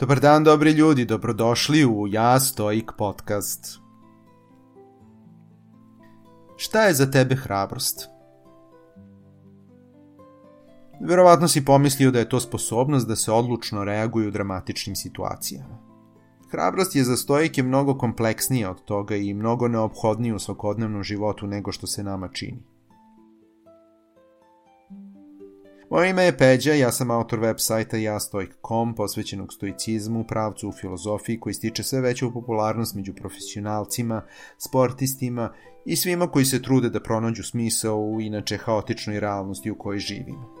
Dobar dan, dobri ljudi, dobrodošli u Ja Stoik podcast. Šta je za tebe hrabrost? Verovatno si pomislio da je to sposobnost da se odlučno reaguju u dramatičnim situacijama. Hrabrost je za stojike mnogo kompleksnija od toga i mnogo neophodnija u svakodnevnom životu nego što se nama čini. Moje ime je Peđa, ja sam autor web sajta jastojk.com posvećenog stoicizmu, pravcu u filozofiji koji stiče sve veću popularnost među profesionalcima, sportistima i svima koji se trude da pronađu smisao u inače haotičnoj realnosti u kojoj živimo.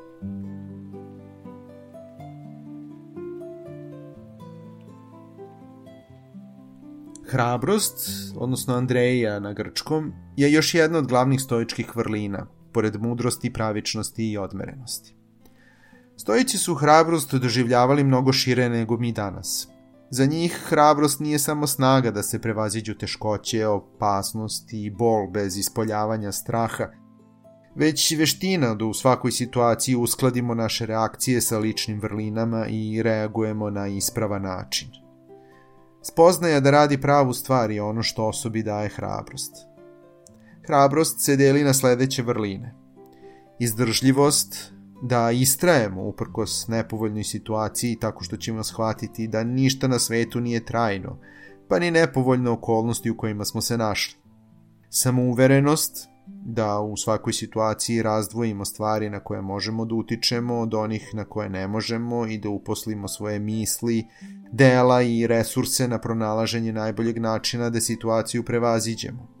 Hrabrost, odnosno Andreja na grčkom, je još jedna od glavnih stoičkih vrlina, pored mudrosti, pravičnosti i odmerenosti. Stojići su hrabrost doživljavali mnogo šire nego mi danas. Za njih hrabrost nije samo snaga da se prevaziđu teškoće, opasnosti i bol bez ispoljavanja straha, već veština da u svakoj situaciji uskladimo naše reakcije sa ličnim vrlinama i reagujemo na ispravan način. Spoznaja da radi pravu stvar je ono što osobi daje hrabrost. Hrabrost se deli na sledeće vrline. Izdržljivost, da istrajemo uprkos nepovoljnoj situaciji tako što ćemo shvatiti da ništa na svetu nije trajno, pa ni nepovoljne okolnosti u kojima smo se našli. Samouverenost, da u svakoj situaciji razdvojimo stvari na koje možemo da utičemo od onih na koje ne možemo i da uposlimo svoje misli, dela i resurse na pronalaženje najboljeg načina da situaciju prevaziđemo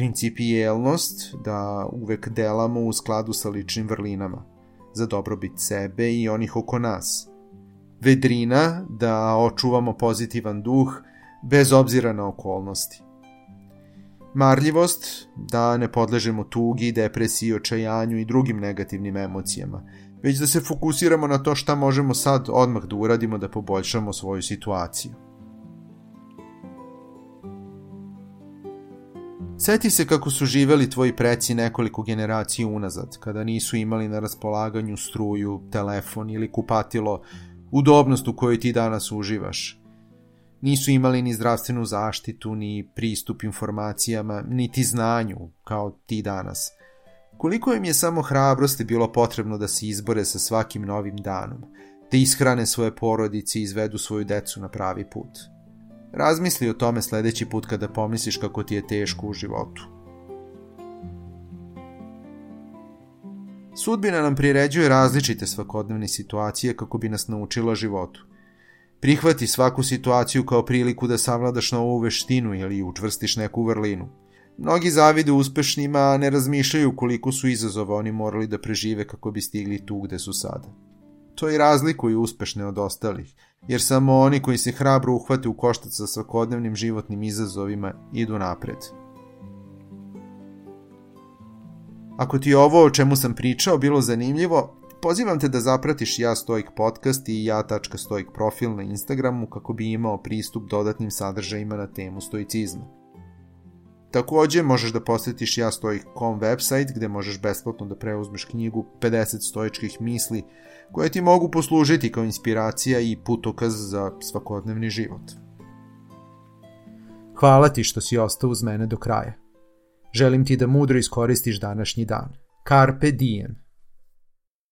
principijelnost da uvek delamo u skladu sa ličnim vrlinama, za dobrobit sebe i onih oko nas. Vedrina da očuvamo pozitivan duh bez obzira na okolnosti. Marljivost da ne podležemo tugi, depresiji, očajanju i drugim negativnim emocijama, već da se fokusiramo na to šta možemo sad odmah da uradimo da poboljšamo svoju situaciju. Seti se kako su živeli tvoji preci nekoliko generacija unazad, kada nisu imali na raspolaganju struju, telefon ili kupatilo, udobnost u kojoj ti danas uživaš. Nisu imali ni zdravstvenu zaštitu, ni pristup informacijama, niti znanju, kao ti danas. Koliko im je samo hrabrosti bilo potrebno da se izbore sa svakim novim danom, da ishrane svoje porodice i izvedu svoju decu na pravi put. Razmisli o tome sledeći put kada pomisliš kako ti je teško u životu. Sudbina nam priređuje različite svakodnevne situacije kako bi nas naučila životu. Prihvati svaku situaciju kao priliku da savladaš novu veštinu ili učvrstiš neku vrlinu. Mnogi zavide uspešnima, a ne razmišljaju koliko su izazova oni morali da prežive kako bi stigli tu gde su sada. To i razlikuju uspešne od ostalih, jer samo oni koji se hrabro uhvate u koštac sa svakodnevnim životnim izazovima idu napred. Ako ti ovo o čemu sam pričao bilo zanimljivo, pozivam te da zapratiš Ja Stoik podcast i ja.stoik profil na Instagramu kako bi imao pristup dodatnim sadržajima na temu stoicizma. Takođe možeš da posetiš jastoik.com website gde možeš besplatno da preuzmeš knjigu 50 stoičkih misli koje ti mogu poslužiti kao inspiracija i putokaz za svakodnevni život. Hvala ti što si ostao uz mene do kraja. Želim ti da mudro iskoristiš današnji dan. Carpe diem.